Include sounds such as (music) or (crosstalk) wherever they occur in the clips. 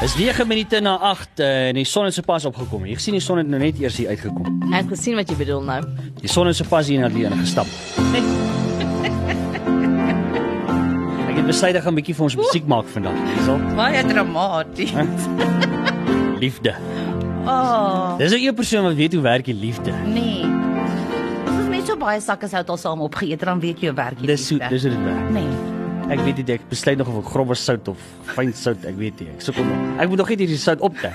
Dis 9 minute na 8 uh, en die son het sopas opgekom. Jy gesien die son het nou net eers hier uitgekom. Ek het gesien wat jy bedoel nou. Die son het sopas hier na die ingestap. Ek het besluit ek gaan 'n bietjie vir ons musiek maak vandag. Hierso. Baie dramaties. Liefde. Oh, Dis 'n een persoon wat weet hoe werk die liefde. nee. As ons net so baie sakke sout al saam opgeëet, dan weet jy hoe werk dit. Dis so dis hoe dit werk. Nee. Ek weet nie ek besluit nog of ek grove sout of fyn sout, ek weet nie. Ek sukkel nog. Ek moet nog net hierdie sout optel.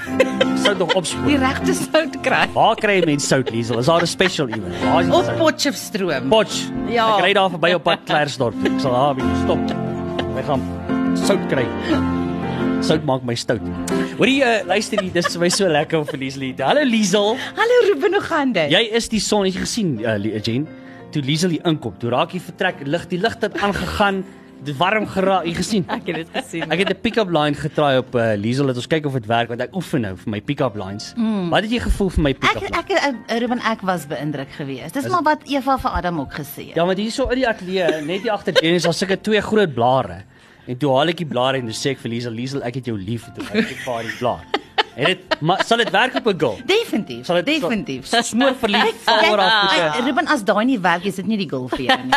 Sout nog Die opspoor. regte sout kry. Waar kry jy mense sout, Liesel? Is daar 'n special iewers? Waar is die Op? Potchefstroom. Potch. Ja. Ek ry daar verby op pad Klersdorp. toe. Ek sal daar bietjie stop. Ek gaan sout kry. Sout maak my stout. Hoorie, uh, luister hier, dis vir my so lekker om vir Liesel Hallo Liesel. Hallo Ruben, hoe gaan dit? Jy is die son, het jy gesien, uh, Jen? Toe Liesel hier inkom, toe raak hy vertrek, lig die lig het aangegaan, warm geraak, jy gesien? Ek het dit gesien. Ek het 'n pick-up line getraai op uh, Liesel, dat ons kyk of dit werk want ek oefen nou vir my pick-up lines. Mm. Wat het jy gevoel vir my pick-up line? ek ek Ruben ek was beïndruk geweest. Dis maar wat Eva vir Adam ook gesê het. Ja, want hier so in die ateljee, net hier agter Jen is daar sulke twee groot blare. En toe haal ek die blare en toe sê ek vir Liesel, Liesel, ek het jou lief, toe ek ek vir haar die blaar. En dit maar sal dit werk op 'n girl? Definitief. Sal dit Definitief. Smoor verlief val oor haar voete. Ruben as daai nie werk, is dit nie die goal vir jou nie.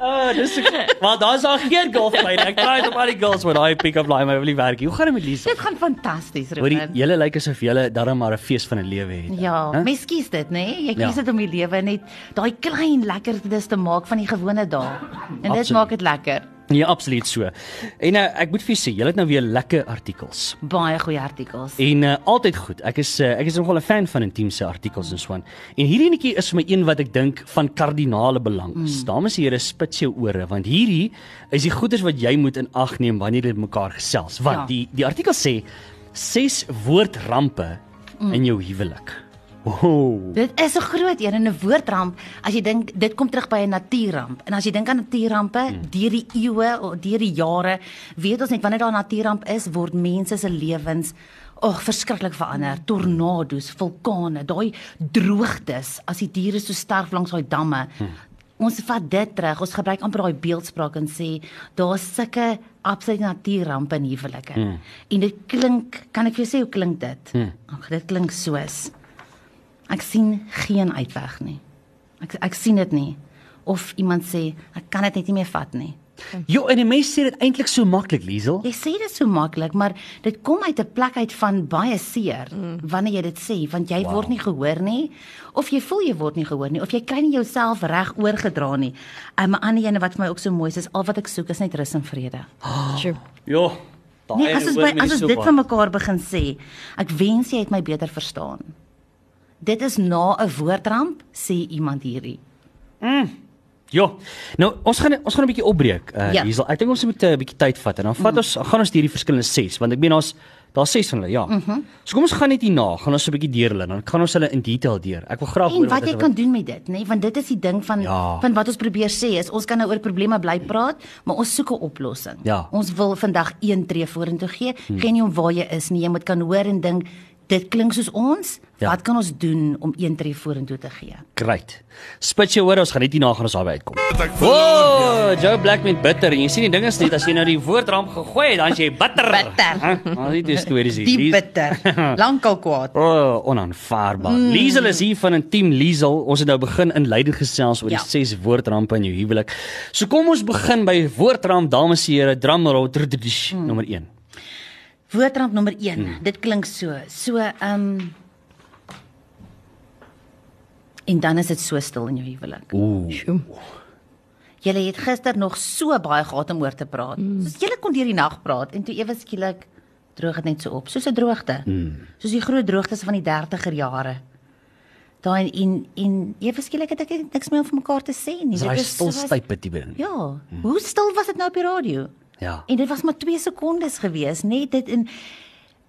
Ah, (laughs) dis ek- maar daar's al geen golf by nie. Ek try dit op al die girls met daai pick-up line, maar wil nie werk nie. Hoe gaan dit met Liesel? Dit gaan fantasties, Ruben. julle lyk asof julle darm maar 'n fees van 'n lewe het. Ja, Hè? mens kies dit, nê? Nee? Jy Ja. kies dit om die lewe net daai klein lekkerdes te maak van die gewone dae. En dit maak dit lekker. Ja, absoluut so. En uh, ek moet vir sê, julle het nou weer lekker artikels. Baie goeie artikels. En uh, altyd goed. Ek is uh, ek is nogal 'n fan van intiem se artikels en so aan. En hierdie netjie is vir my een wat ek dink van kardinale belang is. Mm. Dames en here, spits jou ore want hierdie is die goeders wat jy moet in ag neem wanneer jy met mekaar gesels. Want Ja. die die artikel sê ses woordrampe mm. in jou huwelik. Ooh. Dit is 'n groot een en 'n woordramp. As jy dink dit kom terug by 'n natuurramp. En as jy dink aan natuurrampe hmm. deur die eeue of deur die jare, weet ons net wanneer daar 'n natuurramp is, word mense se lewens Ag, verskriklik verander. Tornado's, vulkane, daai droogtes, as die diere so sterf langs daai damme. Hmm. Ons vat dit terug. Ons gebruik amper daai beeldspraak en sê daar's sulke absolute natuurrampe in huwelike. Hmm. En dit klink, kan ek vir jou sê hoe klink dit? Hmm. Ag, dit klink soos Ek sien geen uitweg nie. Ek ek sien dit nie. Of iemand sê ek kan dit net nie meer vat nie. Jo, en die mense sê dit eintlik so maklik, Liesel. Jy sê dit so maklik, maar dit kom uit 'n plek uit van baie seer mm. wanneer jy dit sê, want jy wow. word nie gehoor nie of jy voel jy word nie gehoor nie of jy kry nie jouself reg oorgedra nie. 'n ander ene wat vir my ook so mooi is, is al wat ek soek is net rus en vrede. (gasps) Sure. Jo. daai Nee, as ons by, as ons so dit van mekaar begin sê, ek wens jy het my beter verstaan. Dit is na 'n woordramp sê iemand hierdie. Ja. Nou, ons gaan ons gaan 'n bietjie opbreek. Uh, Ja. Liesel, ek dink ons moet 'n uh, bietjie tyd vat en dan vat mm. ons gaan ons hierdie verskillende ses want ek meen ons daar's ses van hulle, ja. Mm -hmm. So kom ons gaan net hierna, gaan ons 'n bietjie deur hulle, dan gaan ons hulle in detail deur. Ek wil graag En wat is jy kan doen met dit, nê? Nee? Want dit is die ding van Ja. van wat ons probeer sê is ons kan nou oor probleme bly praat, maar ons soek 'n oplossing. Ja. Ons wil vandag een tree vorentoe gee. Hmm. Geen nie om waar jy is nie. Jy moet kan hoor en dink dit klink soos ons. Ja. Wat kan ons doen om een tree vorentoe te gee? Great. Spit jou hoor, ons gaan net hierna gaan ons daarby uitkom. O, Joe Black met bitter. En jy sien die ding is net as jy nou die woordramp gegooi het, dan is jy bitter. Bitter. Maar dit is stories hier. Die bitter. (laughs) Lankal kwaad. O, oh, onaanvaarbaar. Mm. Liesel is hier van 'n team Liesel. Ons het nou begin in leiding gesels oor ja. Ja. die ses woordrampe in jou huwelik. So kom ons begin by woordramp, dames en here, drumroll mm. nommer 1. Woordramp nommer 1. Hmm. Dit klink so. So ehm um, En dan is dit so stil in jou huwelik. Ooh. Julle het gister nog so baie gehad om oor te praat. Mm. Soos julle kon deur die nag praat en toe ewe skielik droog dit net so op, soos 'n droogte. Mm. Soos die groot droogtes van die 30er jare. Daai en en ewe skielik het ek niks meer om vir mekaar te sê nie. Dit stil was- stype tipe ding. Ja. Mm. Hoe stil was dit nou op die radio? Ja. En dit was maar 2 sekondes gewees, net dit in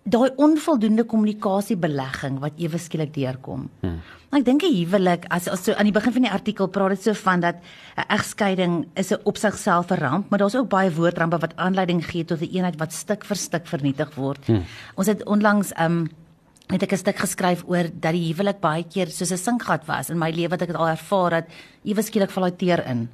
daai onvoldoende kommunikasiebelegging wat ewe skielik deurkom. Hmm. Ek dink 'n huwelik as as so aan die begin van die artikel praat dit so van dat 'n egskeiding is 'n op sigself 'n ramp, maar daar's ook baie woordrampe wat aanleiding gee tot 'n eenheid wat stuk vir stuk vernietig word. Hmm. Ons het onlangs um het ek 'n stuk geskryf oor dat die huwelik baie keer soos 'n sinkgat was in my lewe wat ek dit al ervaar dat ewe skielik val hy teer in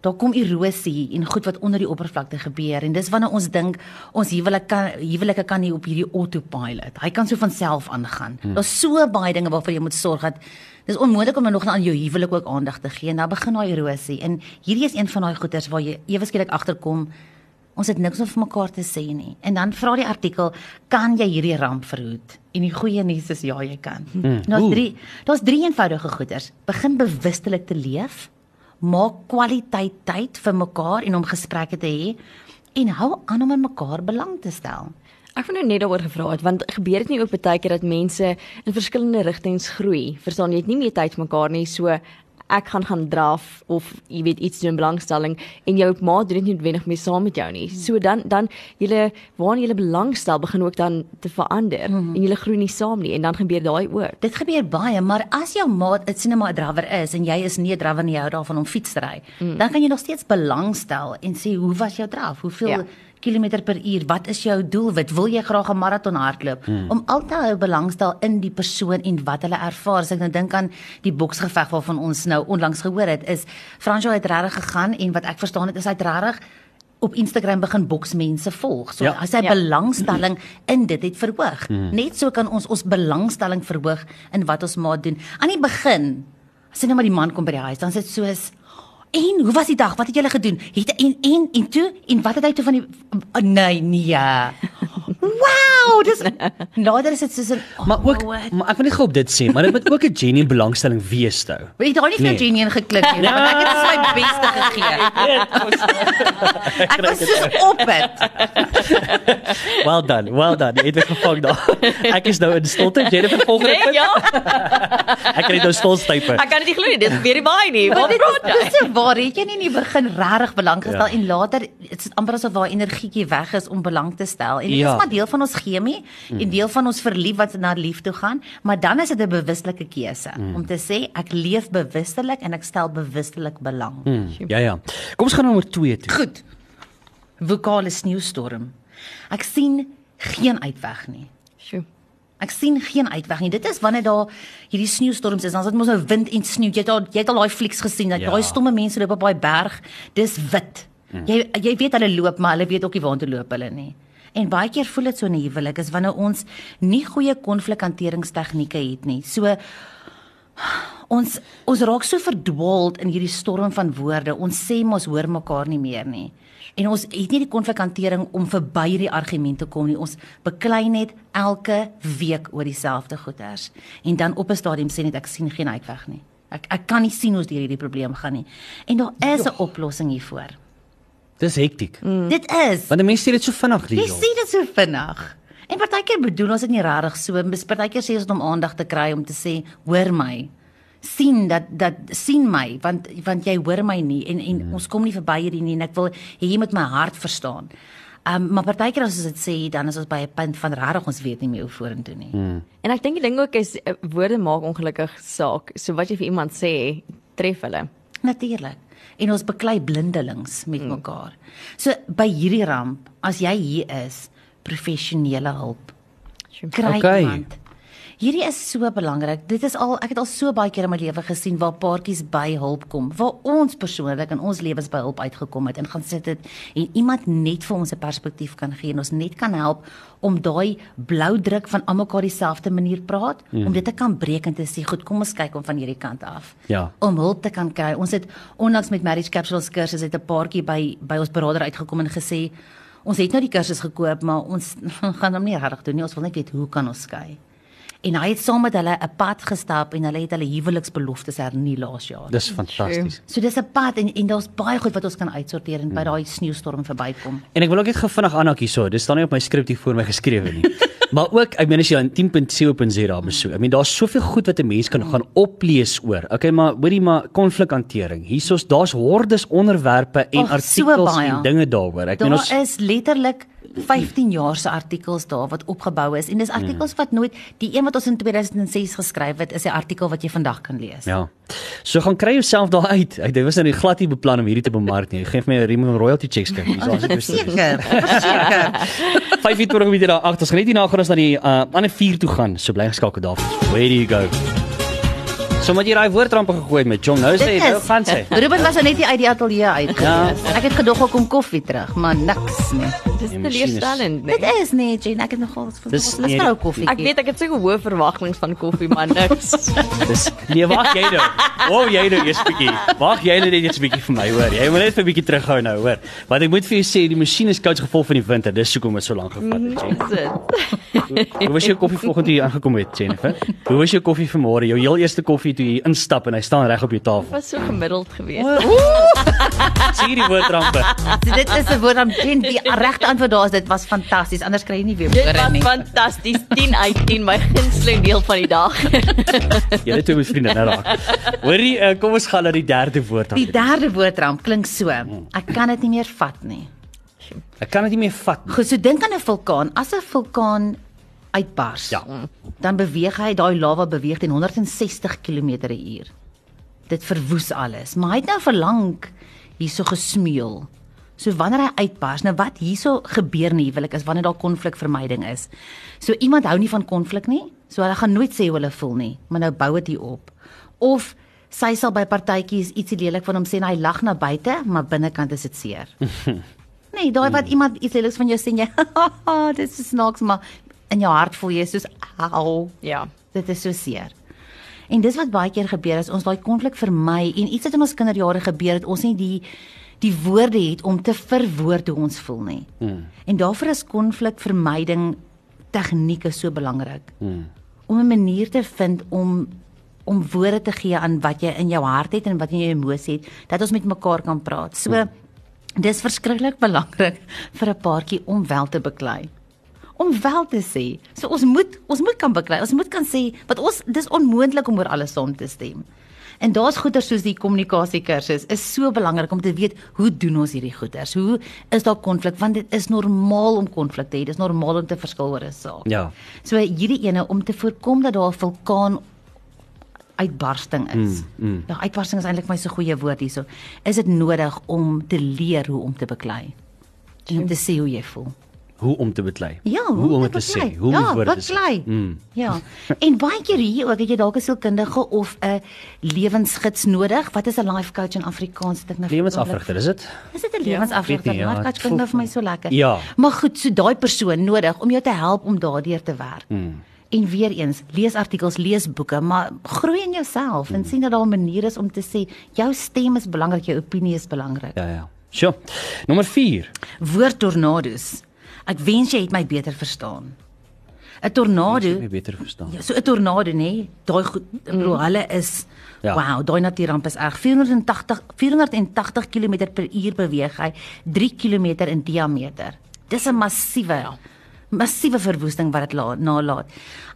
daar kom erosie en goed wat onder die oppervlakte gebeur en dis wanneer ons dink ons huwelik kan huwelike kan nie op hierdie autopilot. Hy kan so van self aangaan. Hmm. Daar's so baie dinge waarvoor jy moet sorg dat dis onmoontlik om nog aan jou huwelik ook aandag te gee. Nou begin daai erosie en hierdie is een van daai goeters waar jy ewe skielik agterkom ons het niks om vir mekaar te sê nie. En dan vra die artikel, kan jy hierdie ramp verhoed? En die goeie nuus is ja, jy kan. Hmm. Daar's drie daar's drie eenvoudige goeters. Begin bewustelik te leef. Maak kwaliteit tyd vir mekaar en om gesprekke te hê en hou aan om in mekaar belang te stel. Ek wou nou net daaroor gevra het want gebeur dit nie ook baie keer dat mense in verskillende rigtings groei. Verstaan jy het nie meer tyd vir mekaar nie, so ek gaan gaan draf of jy weet iets doen belangstelling en jou ma doen dit nie noodwendig meer saam met jou nie. So dan dan julle waarin julle belangstel begin ook dan te verander mm -hmm. en julle groei nie saam nie en dan gebeur daai ook. Dit gebeur baie, maar as jou maat 'n sinema drawer is en jy is nie 'n drawer nie, jy hou daarvan om fiets te ry, mm. dan kan jy nog steeds belangstel en sê hoe was jou draf? Hoeveel Ja. Kilometer per uur? Wat is jou doelwit? Wil jy graag 'n maraton hardloop? Hmm. Om altyd hou belangstel in die persoon en wat hulle ervaar. As ek nou dink aan die boksgeveg waarvan ons nou onlangs gehoor het, is Fransjo het regtig gegaan en wat ek verstaan het is hy het regtig op Instagram begin boksmense volg. So Ja. as hy Ja. belangstelling in dit het verhoog. Hmm. Net so kan ons ons belangstelling verhoog in wat ons maat doen. Aan die begin, as jy nou maar die man kom by die huis, dan is dit soos En hoe was die dag? Wat het julle gedoen? Het en en en toe en wat het hy toe van die oh, nee nee. (laughs) Wow, dis (laughs) nader is dit soos 'n oh, Maar ook what? maar ek wil nie gou op dit sê, maar dit moet ook 'n genuine belangstelling wees nou. Weet jy daar nie vir Nee. Genie geklik nie, want ek het my (laughs) beste gegee. ek was so op dit. (laughs) Well done. Well done. Jy het my gevang daar. Ek is nou in stilte. Jennifer volgende Nee, punt. ja. Ek kry nou stolstype. Ek kan dit nie glo nie. Dit gebeur nie baie nie. Wat dit praat jy? dis waar het jy nie in die begin regtig belang gestel Ja. en later dit is amper asof waar energietjie weg is om belang te stel. En dit Ja. is maar deel van ons chemie mm. en deel van ons verlief wat na lief toe gaan, maar dan is dit 'n bewuslike keuse mm. om te sê ek leef bewustelik en ek stel bewustelik belang. Mm. Ja ja. Kom ons gaan na nommer 2 toe. Goed. Vokale sneeustorm. Ek sien geen uitweg nie. Sjoe. Ek sien geen uitweg nie. Dit is wanneer daar hierdie sneeustorms is. Dan is dit mos nou wind en sneeu. Jy het al jy het al daai flieks gesien dat Ja. daai stomme mense loop op daai berg. Dis wit. Hmm. Jy jy weet hulle loop, maar hulle weet ook nie waartoe loop hulle nie. En baie keer voel dit so in 'n huwelik is wanneer ons nie goeie konflikhanteringstegnieke het nie. So ons ons raak so verdwaald in hierdie storm van woorde. Ons sê mos hoor mekaar nie meer nie. En ons het nie die konflikhantering om verby hierdie argumente kom nie. Ons beklei net elke week oor dieselfde goeters. En dan op 'n stadium sê net ek sien geen uitweg nie. Ek ek kan nie sien hoe ons deur hierdie probleem gaan nie. En daar is 'n oplossing hiervoor. Dis hektiek. Mm. Dit is Want mense sê dit so vinnig Jy hier. sien dit so vinnig. En partykeer bedoel ons dit nie regtig so, partykeer sê ons dit om aandag te kry om te sê, hoor my. sien dat dat sien my want want jy hoor my nie en en mm. ons kom nie verby hierdie nie en ek wil hê jy moet my hart verstaan. Um maar partykeer as ons dit sê dan is ons by 'n punt van regtig ons weet nie meer hoe vorentoe nie. Mm. En ek dink die ding ook is eh, woorde maak ongelukkig saak. So wat jy vir iemand sê, tref hulle. Natuurlik. En ons beklei blindelings met mm. mekaar. So by hierdie ramp, as jy hier is, professionele hulp. Kry Okay. iemand. Hierdie is so belangrik. Dit is al ek het al so baie keer in my lewe gesien waar paartjies by hulp kom, waar ons persoonlik in ons lewens by hulp uitgekom het en gaan sit het en iemand net vir ons 'n perspektief kan gee en ons net kan help om daai blou druk van almekaar dieselfde manier praat, mm. om dit te kan breek en te sê, goed, kom ons kyk om van hierdie kant af. Ja. Om hulp te kan kry. Ons het onlangs met Marriage Capsules kursus het 'n paartjie by by ons beraader uitgekom en gesê Ons het nou die kursus gekoop, maar ons (laughs) gaan hom nie regtig doen nie. Ons wil net weet hoe kan ons skei. En hy het saam met hulle 'n pad gestap en hulle het hulle huweliksbeloftes hernie laas jaar. Dis fantasties. So dis 'n pad en en daar's baie goed wat ons kan uitsorteer en by daai sneeustorm verbykom. En ek wil ook net gou vinnig aanhaak hierso. Dis staan nie op my skrip hier voor my geskrewe nie. (laughs) maar ook, ek meen as jy aan 10.co.za daar besoek. Ek meen daar's soveel goed wat 'n mens kan gaan oplees oor. Okay, maar hoorie maar konflikhantering. Hierso's daar's hordes onderwerpe en so artikels baie. en dinge daaroor. Ek meen Daar ons is letterlik 15 jaar se artikels daar wat opgebou is en dis artikels wat nooit die een wat ons in 2006 geskryf het is 'n artikel wat jy vandag kan lees. Ja. So gaan kry jouself daar uit. Ek dit was nou nie glad nie beplan om hierdie te bemark nie. Geef my 'n riem royalty checks kyk. Hier's ons Verseker, verseker. (laughs) 25 minute daar agter. Ons gaan net hierna gaan ons na die uh, ander vier toe gaan. So bly geskakel daar. Where do you go? So Sommer jy daai woordrampe gegooi met John. Nou sê jy, nou is- gaan sy. Ruben was nou net hier uit die ateljee uit. Ja. Ek het gedog ek kom koffie terug, maar niks nie. Dis masjien is- teleurstellend. Dit Nee. is nee, Jane, ek het nogal Dis lus nie- vir 'n koffie. Ek weet ek het sulke hoë verwagtinge van koffie, maar (laughs) niks. Dis nee, wag jy nou. O, jy nou eers bietjie. Wag jy nou net eers bietjie vir my, hoor. Jy moet net vir 'n bietjie terughou nou, hoor. Want ek moet vir jou sê die masjien is koud gevolg van die winter. Dis hoekom dit so lank gevat het. Dis dit. Hoe was jou koffie vanoggend jy aangekom het, Jennifer? Hoe was jou koffie vanmôre? Jou heel eerste koffie toe jy instap en hy staan reg op jou tafel. Was so gemiddeld geweest. Sien (laughs) die woordrampe. So, (laughs) dit is 'n woord om Jane, die regte antwoord daar is dit was fantasties. Anders kry jy nie weer Dit woorde was nie. fantasties. 10 uit 10 my gunsteling deel van die dag. (laughs) Julle twee moet vriende nou raak. Hoorie, uh, kom ons gaan na die derde woord. Die derde woordramp klink so. Ek kan dit nie meer vat nie. Ek kan dit nie meer vat nie. Goed, so dink aan 'n vulkaan. As 'n vulkaan uitbars, Ja. dan beweeg hy, daai lava beweeg teen 160 km/h. Dit verwoes alles, maar hy het nou verlang hierso gesmeul. So wanneer hy uitbars, nou wat hierso gebeur nie, wil ek is wanneer daar konflikvermyding is. So iemand hou nie van konflik nie, so hulle gaan nooit sê hoe hulle voel nie, maar nou bou dit hier op. Of sy sal by partytjies ietsie lelik van hom sê en hy lag na buite, maar binnekant is dit seer. (laughs) Nee, daai wat iemand iets leliks van jou sê en (laughs) jy, dit is snaaks, maar in jou hart voel jy soos au, Ja. dit is so seer. En dis wat baie keer gebeur as ons daai konflik vermy en iets wat in ons kinderjare gebeur het, ons nie die die woorde het om te verwoord hoe ons voel nie. Hmm. En daarvoor is konflikvermyding tegnieke so belangrik. Hmm. Om 'n manier te vind om om woorde te gee aan wat jy in jou hart het en wat in jou emosie het, dat ons met mekaar kan praat. So dis verskriklik belangrik vir 'n paartjie om wel te beklei om wel te sê. So ons moet ons moet kan beklei. Ons moet kan sê wat ons dis onmoontlik om oor alles saam te stem. En daar's goeie soos die kommunikasie kursus is so belangrik om te weet hoe doen ons hierdie goeders? Hoe is daar konflik? Want dit is normaal om konflik te hê. Dit is normaal om te verskil oor 'n saak. Ja. So hierdie ene om te voorkom dat daar 'n vulkaan uitbarsting is. Mm, mm. Ja, uitbarsting is eintlik my so goeie woord hierso. Is dit nodig om te leer hoe om te beklei? En om te sê hoe jy voel. Hoe om te beklei. Ja, hoe om dit te beklei? sê, hoe om ja, woorde te sê. beklei. Mm. Ja. En baie keer hier ook het jy dalk 'n sielkundige of 'n lewensgids nodig. Wat is 'n life coach in Afrikaans? Dit nou Lewensafrigter, is dit? Is dit 'n Ja, lewensafrigter? ja, life het coach klink nou vir my so lekker. Ja. Maar goed, so daai persoon nodig om jou te help om daardeur te werk. Mm. En weer eens, lees artikels, lees boeke, maar groei in jouself Hmm. en sien dat daar 'n manier is om te sê jou stem is belangrik, jou opinie is belangrik. Ja, ja. Sjoe. Nommer 4. Woord tornado's. Ek wens jy het my beter verstaan. 'n Tornado Jy beter verstaan. Ja, so 'n tornado nê, daai goed, ek bedoel hulle is Ja. wow, daai natuurramp is erg. 480 480 km/h beweeg hy, 3 km in diameter. Dis 'n massiewe ja. massiewe verwoesting wat dit la- nalaat.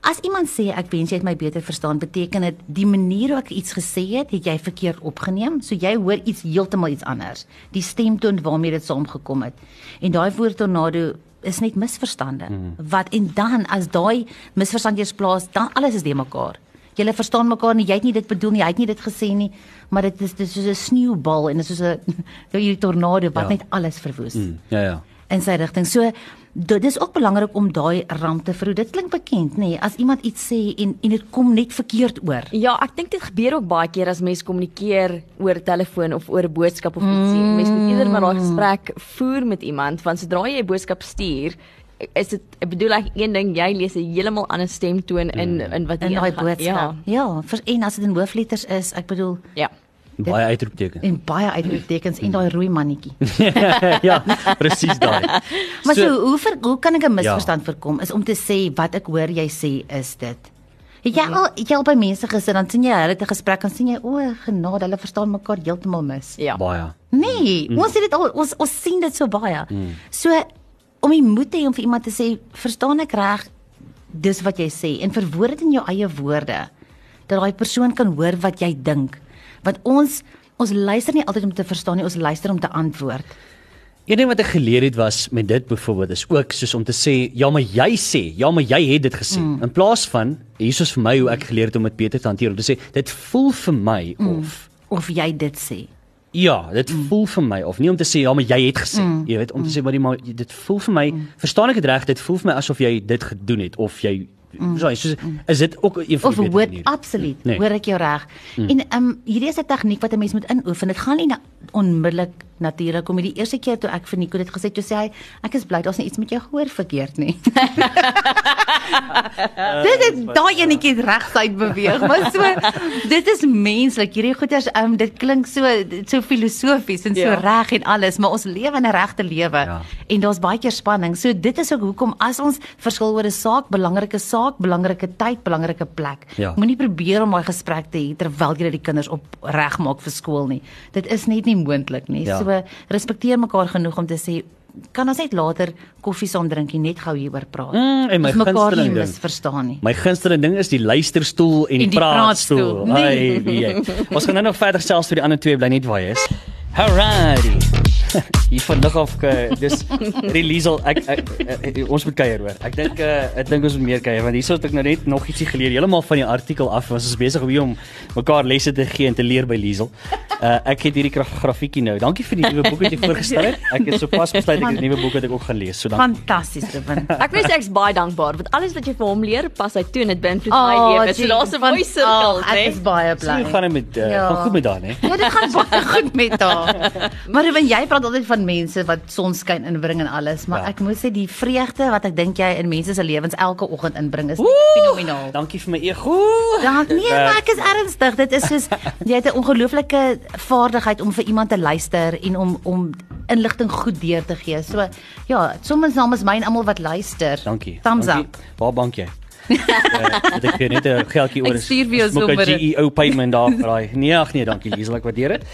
As iemand sê ek wens jy het my beter verstaan, beteken dit die manier hoe ek iets gesê het, het jy verkeerd opgeneem. So jy hoor iets heeltemal iets anders. Die stemtoon waarmee dit saamgekom het. En daai woord tornado is net misverstande. Mm. Wat en dan as daai misverstand eers plaas, dan alles is de mekaar. Julle verstaan mekaar nie, jy het nie dit bedoel nie, jy het nie dit gesê nie, maar dit is dit is soos 'n sneeubal en dit is soos 'n hierdie (laughs) tornado wat Ja. net alles verwoes. Mm. Ja, ja. In sy rigting. So dit is ook belangrik om daai ramp te verhoed. Dit klink bekend, nê, nee, as iemand iets sê en en dit kom net verkeerd oor. Ja, ek dink dit gebeur ook baie keer as mense kommunikeer oor telefoon of oor 'n boodskap of ietsie. Mm. Mense moet eerder maar daai gesprek voer met iemand want sodra jy 'n boodskap stuur, is dit ek bedoel ek een ding jy lees 'n heeltemal ander stemtoon in in wat in hier daai aangaan. boodskap. Ja, ja vir, en as dit in hoofletters is, ek bedoel Ja. Baie uitroeptekens. en baie uitroeptekens en daai rooi mannetjie. (laughs) ja, presies daai. (laughs) Maar so, so hoe ver, hoe kan ek 'n misverstand Ja. ja. voorkom? Is om te sê wat ek hoor jy sê is dit. Het jy al het jy al by mense gesit dan sien jy hulle het 'n gesprek dan sien jy o, genade, hulle verstaan mekaar heeltemal mis. Ja. baie. Nee, mm. ons het dit al ons ons sien dit so baie. Mm. So om die moed te hê om vir iemand te sê, verstaan ek reg dis wat jy sê en verwoord dit in jou eie woorde dat daai persoon kan hoor wat jy dink. Want ons ons luister nie altyd om te verstaan nie, ons luister om te antwoord. Een ding wat ek geleer het was met dit byvoorbeeld is ook soos om te sê ja maar jy sê ja maar jy het dit gesê mm. in plaas van hiersoos vir my hoe ek geleer het om dit beter te hanteer om te sê dit voel vir my mm. of Of jy dit sê. ja dit mm. voel vir my of nie om te sê ja maar jy het gesê mm. jy weet om te sê maar die maar dit voel vir my mm. verstaan ek dit reg dit voel vir my asof jy dit gedoen het of jy Sorry, soos is dit ook een van Of die beter maniere? absoluut, Nee. hoor ek jou reg. En ehm um, hierdie is 'n tegniek wat 'n mens moet inoefen. Dit gaan nie na, onmiddellik natuurlik kom. Die eerste keer toe ek vir Nico dit gesê het, toe sê hy, ek is bly daar's nie iets met jou gehoor verkeerd nie. (laughs) dit het daai enetjie regsuit beweeg, maar so (laughs) dit is menslik. Hierdie goeters um, dit klink so so filosofies en so Ja. reg en alles, maar ons lewe in 'n regte lewe Ja. En daar's baie keer spanning. So dit is ook hoekom as ons verskil oor 'n saak, belangrike saak, belangrike tyd, belangrike plek. Ja. Moenie probeer om daai gesprek te hê terwyl jy die kinders op regmaak vir skool nie. Dit is net nie moontlik nie. Ja. So respekteer mekaar genoeg om te sê kan ons net later koffie saam drink en net gou hieroor praat. Mm, en my gunsteling ding. misverstaan nie. My gunsteling ding is die luisterstoel en die En die praatstoel. praatstoel. Nee. Ai, wie jy. (laughs) Ons gaan nou nog verder selfs vir die ander twee bly net waar jy is. Alrighty. (laughs) Hier van lig af uh, dis Liesel ek, ek, ek, ek ons moet kuier hoor. Ek dink uh, ek dink ons moet meer kuier want hierso het ek nou net nog ietsie geleer heeltemal van die artikel af. Ons is besig om hier om mekaar lesse te gee en te leer by Liesel. Uh, ek het hierdie graf grafiekie nou. Dankie vir die nuwe boek wat jy voorgestel het. Ek het sopas besluit ek het 'n nuwe boek wat ek ook gaan lees. So dankie. Fantasties, Ruben. Ek wil sê ek's baie dankbaar want alles wat jy vir hom leer, pas hy toe en dit beïnvloed Oh, my lewe. So gee, daar's 'n van- mooi sirkel, oh, Ek is baie So bly. hoe gaan dit met uh, Ja. gaan goed met daar, né? Ja, dit gaan baie goed met haar. (laughs) Maar Ruben, jy praat altyd van mense wat sonskyn inbring en alles, maar Ja. ek moet sê die vreugde wat ek dink jy in mense se lewens elke oggend inbring is fenomenaal. Dankie vir my ego. Dan nee, maar ek is ernstig. Dit is soos (laughs) jy het 'n ongelooflike vaardigheid om vir iemand te luister en om om inligting goed deur te gee. So ja, soms namens my en almal wat luister. Dankie. Thumbs Dankie. up. Waar bank jy? uh, ek vir net 'n geldjie (laughs) oor. Ek stuur vir jou Smok 'n sommer. GEO payment daar vir daai. Nee, ag nee, dankie Liesel, ek waardeer dit.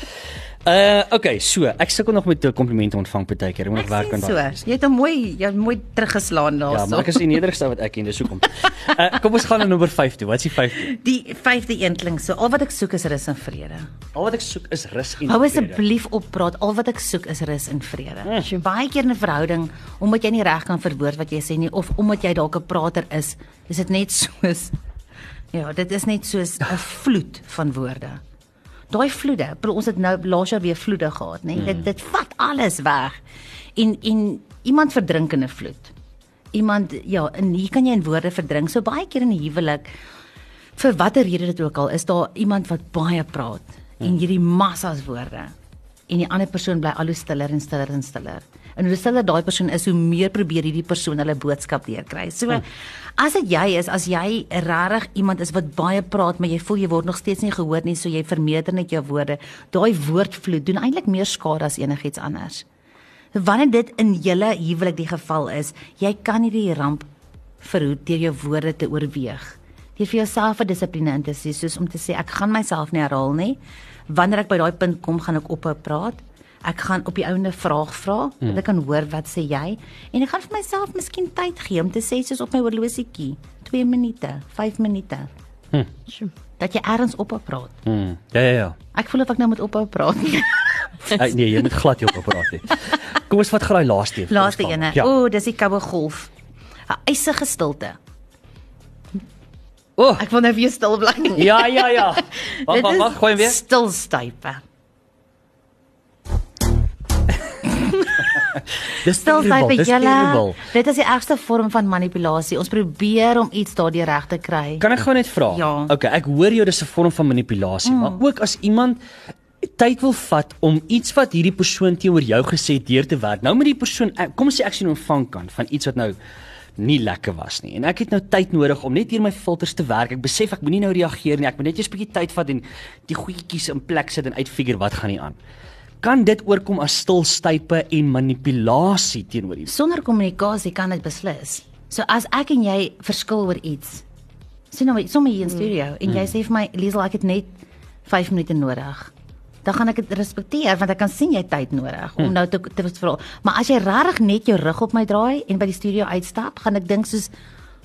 Uh okay, so ek sukkel nog met komplimente ontvang partykeer. Ek moet nog werk aan so. daai. Jy het hom mooi, jy het mooi teruggeslaan Ja, daarso. maar ek is die nederigste wat ek ken, dis hoekom. Uh kom ons gaan na nommer 5 toe. Wat is die 5de? Die vyfde een klink so. Al wat ek soek is rus en vrede. Al wat ek soek is rus en Hou vrede. asseblief op praat. Al wat ek soek is rus en vrede. Mm. Mm. Baie keer in 'n verhouding, omdat jy nie reg kan verwoord wat jy sê nie of omdat jy dalk 'n prater is, is dit net soos ja, dit is net soos 'n vloed van woorde. Daai vloede, ons het nou laas jaar weer vloede gehad, nê? Mm. Dit dit vat alles weg. En en iemand verdrink in 'n vloed. Iemand ja, en hier kan jy in woorde verdrink. So baie keer in 'n huwelik vir watter rede dit ook al is daar iemand wat baie praat en hierdie massas woorde en die ander persoon bly al hoe stiller en stiller en stiller. En hoe stiller daai persoon is, hoe meer probeer hierdie persoon hulle boodskap deurkry. So as dit jy is, as jy regtig iemand is wat baie praat, maar jy voel jy word nog steeds nie gehoor nie, so jy vermeerder net jou woorde. Daai woordvloed doen eintlik meer skade as enigiets anders. Wanneer dit in julle huwelik die geval is, jy kan nie die ramp verhoed deur jou woorde te oorweeg. Deur vir jouself 'n dissipline in te sê, soos om te sê ek gaan myself nie herhaal nie. Wanneer ek by daai punt kom, gaan ek ophou praat. Ek gaan op die ouende vraag vra, hmm. dat ek kan hoor wat sê jy en ek gaan vir myself miskien tyd gee om te sê soos op my horlosietjie, 2 minute, 5 minute. Sjoe. Dat jy eers ophou praat. Hmm. Ja ja ja. Ek voel of ek nou moet ophou praat. Ek, nee, jy moet glad nie op apparaat nie. Kom ons vat gou daai laaste een. Laaste ene. Ja. O, dis die koue golf. 'n Eisige stilte. O, Ek wil nou weer stil bly. ja ja ja. (laughs) Wag Dit wag is wag, gooi hom weer. Stilstype. (laughs) Dis Stilstype julle. Dit is die ergste vorm van manipulasie. Ons probeer om iets daardie reg te kry. Kan ek gou net vra? Ja. Okay, ek hoor jou dis 'n vorm van manipulasie, mm. maar ook as iemand tyd wil vat om iets wat hierdie persoon teenoor jou gesê het deur te werk. Nou met die persoon ek- kom ons sê ek sien 'n ontvang kan van iets wat nou nie lekker was nie. En ek het nou tyd nodig om net deur my filters te werk. Ek besef ek moenie nou reageer nie. Ek moet net eers 'n bietjie tyd vat en die goedjies in plek sit en uitfigure wat gaan nie aan. Kan dit oorkom as stilstype en manipulasie teenoor iemand? Sonder kommunikasie kan dit beslis. So as ek en jy verskil oor iets. Sien nou sommer hier in studio en jy sê vir my Liesel ek het net 5 minute nodig. Dan gaan ek dit respekteer want ek kan sien jy tyd nodig om nou te te vra. Maar as jy regtig net jou rug op my draai en by die studio uitstap, gaan ek dink soos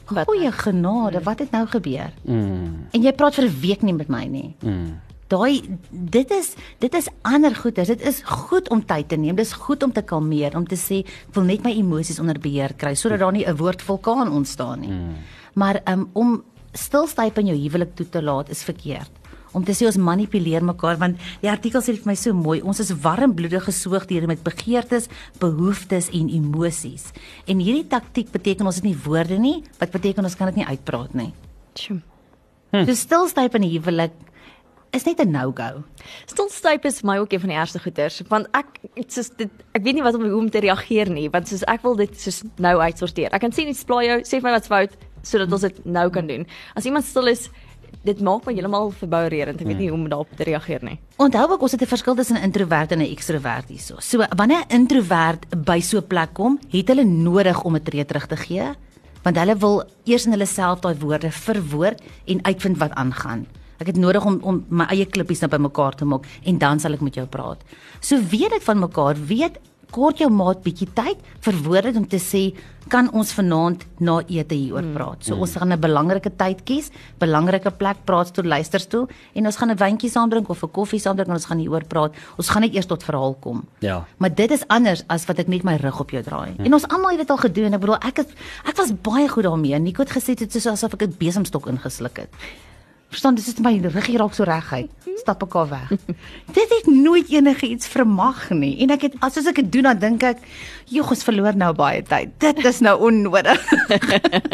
goeie genade, wat het nou gebeur? Mm. En jy praat vir 'n week nie met my nie. Mm. Daai dit is dit is ander goeders. Dit is goed om tyd te neem. Dis goed om te kalmeer, om te sê ek wil net my emosies onder beheer kry sodat daar nie 'n woord vulkaan ontstaan nie. Mm. Maar um, om stilstyp in jou huwelik toe te laat is verkeerd. Om te sê ons manipuleer mekaar want die artikel sê dit vir my so mooi ons is warmbloedige soogdiere met begeertes, behoeftes en emosies. En hierdie taktik beteken ons het nie woorde nie, wat beteken ons kan dit nie uitpraat nie. Tjoe. Hm. So stilstyp in 'n huwelik is net 'n no-go. Stilstyp is vir my ook een van die ergste goeters want ek soos dit ek weet nie wat om hoe om te reageer nie want soos ek wil dit soos nou uitsorteer. Ek kan sien iets pla jou, sê vir my wat's fout sodat ons dit nou kan doen. As iemand stil is, dit maak my heeltemal verboureerend. Ek weet nie hoe om daarop te reageer nie. Onthou ook ons het 'n verskil tussen 'n introwert en 'n ekstrovert hierso. So wanneer 'n introwert by so 'n plek kom, het hulle nodig om 'n tree terug te gee, want hulle wil eers in hulle self daai woorde verwoord en uitvind wat aangaan. Ek het nodig om om my eie klippies nou bymekaar te maak en dan sal ek met jou praat. So weet dit van mekaar, weet kort jou maat bietjie tyd vir woorde om te sê kan ons vanaand na ete hieroor Hmm. praat. So ons gaan 'n belangrike tyd kies, belangrike plek, praatstoel, luisterstoel en ons gaan 'n wyntjie saam drink of 'n koffie saam drink en ons gaan hieroor praat. Ons gaan net eers tot verhaal kom. Ja. Maar dit is anders as wat ek net my rug op jou draai. En ons almal het dit al gedoen. Ek bedoel ek het ek was baie goed daarmee. Nico het gesê dit is soos asof ek 'n besemstok ingesluk het. Verstaan, dis net my rug hier raak so reguit. Stap ek al weg. (laughs) dit het nooit enige iets vermag nie. En ek het as as ek dit doen dan dink ek, "Jog, ons verloor nou baie tyd. Dit is nou onnodig." (laughs)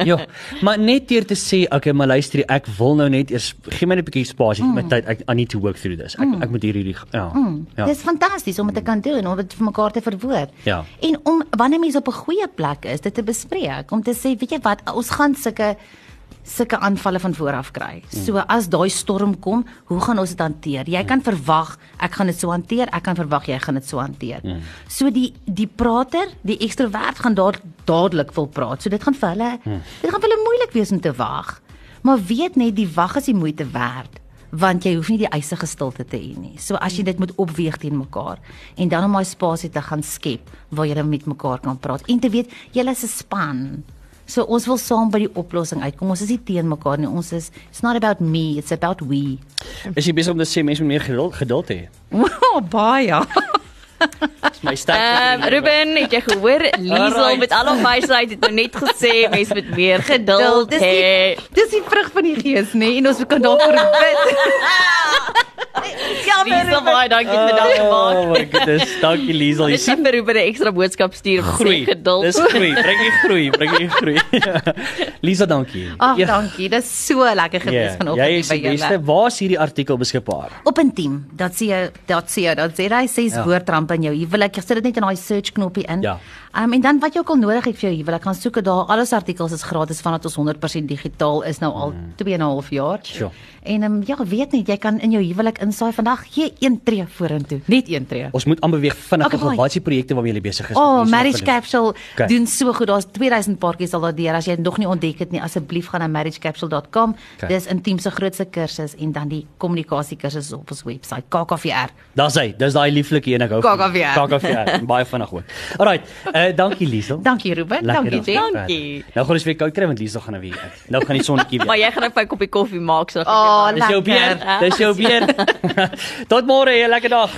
Ja, maar net deur te sê, okay, maar luister, ek wil nou net eers gee my net 'n bietjie spasie vir my tyd. Ek I need to work through this. Ek ek moet hier hierdie ja. Ja. Dis fantasties om dit te kan doen, om dit vir mekaar te verwoord. Ja. En om wanneer mense op 'n goeie plek is, dit te bespreek, om te sê, weet jy wat, ons gaan sulke sulke aanvalle van vooraf kry. So as daai storm kom, hoe gaan ons dit hanteer? Jy kan verwag ek gaan dit so hanteer, ek kan verwag jy gaan dit so hanteer. So die die prater, die ekstrovert gaan daar dadelik wil praat. So dit gaan vir hulle dit gaan vir hulle moeilik wees om te wag. Maar weet net die wag is die moeite werd want jy hoef nie die eisige stilte te hê nie. So as jy dit moet opweeg teen mekaar en dan om daai spasie te gaan skep waar jy met mekaar kan praat en te weet julle is 'n span. So ons wil saam by die oplossing uitkom. Ons is nie teen mekaar nie. Ons is it's not about me, it's about we. Is jy besig om te sê mense moet meer geduld geduld hê? Wow, (laughs) baie. Dis my styl. Ehm um, Ruben, het jy gehoor? Liesel Alright. met al haar wysheid het nou net gesê mense moet meer geduld hê. die, dis die vrug van die gees, nê? En ons kan daarvoor bid. (laughs) (laughs) ja, Liesel, baie dankie vir daardie gemaak. Oh my goodness, dankie Liesel. Jy sien vir Ruben 'n ekstra boodskap stuur om groei. geduld. Dis groei, bring jy groei, bring jy groei. (laughs) Lisa, dankie. Ag, Ja, dankie. Dis so lekker gewees ja, vanoggend Jy hier is by die beste. julle. Waar is hierdie artikel beskikbaar? Op intiem, dat sê jy, dat sê jy, dat sê hy sê Ja. woordramp in jou huwelik. Jy sit dit net in daai search knoppie in. Ja. Um, en dan wat jy ook al nodig het vir jou huwelik, gaan soek daar. Al ons artikels is gratis vandat ons 100% digitaal is nou al 2 en 'n half jaar. Sure. En um, ja, weet net, jy kan in jou huwelik insaai vandag gee een tree vorentoe, net een tree. Ons moet aanbeweeg vinnig. Okay, wat is die projekte waarmee jy besig is? Oh, Mense Marriage Capsule Okay. doen so goed. Daar's 2000 paartjies al daardeur. As jy dit nog nie ontdek het nie, asseblief gaan na marriagecapsule.com. Okay. Dis intiem se grootste kursus en dan die kommunikasie kursus op ons webwerf KKVR. Daar's hy. Dis daai lieflike een ek hou. van. KKVR. KKVR. (laughs) Baie vinnig ook. Alrite. Uh dankie Liesel. Dankie Ruben. Lekker Dankie. Jen. Dankie. Nou gaan ons weer koud kry want Liesel gaan nou weer uit. Nou gaan die sonnetjie (laughs) weer. Maar jy gaan net 'n koppie koffie maak so. Oh, Dis jou lekker. beer. Dis jou beer. (laughs) Tot môre, 'n lekker dag.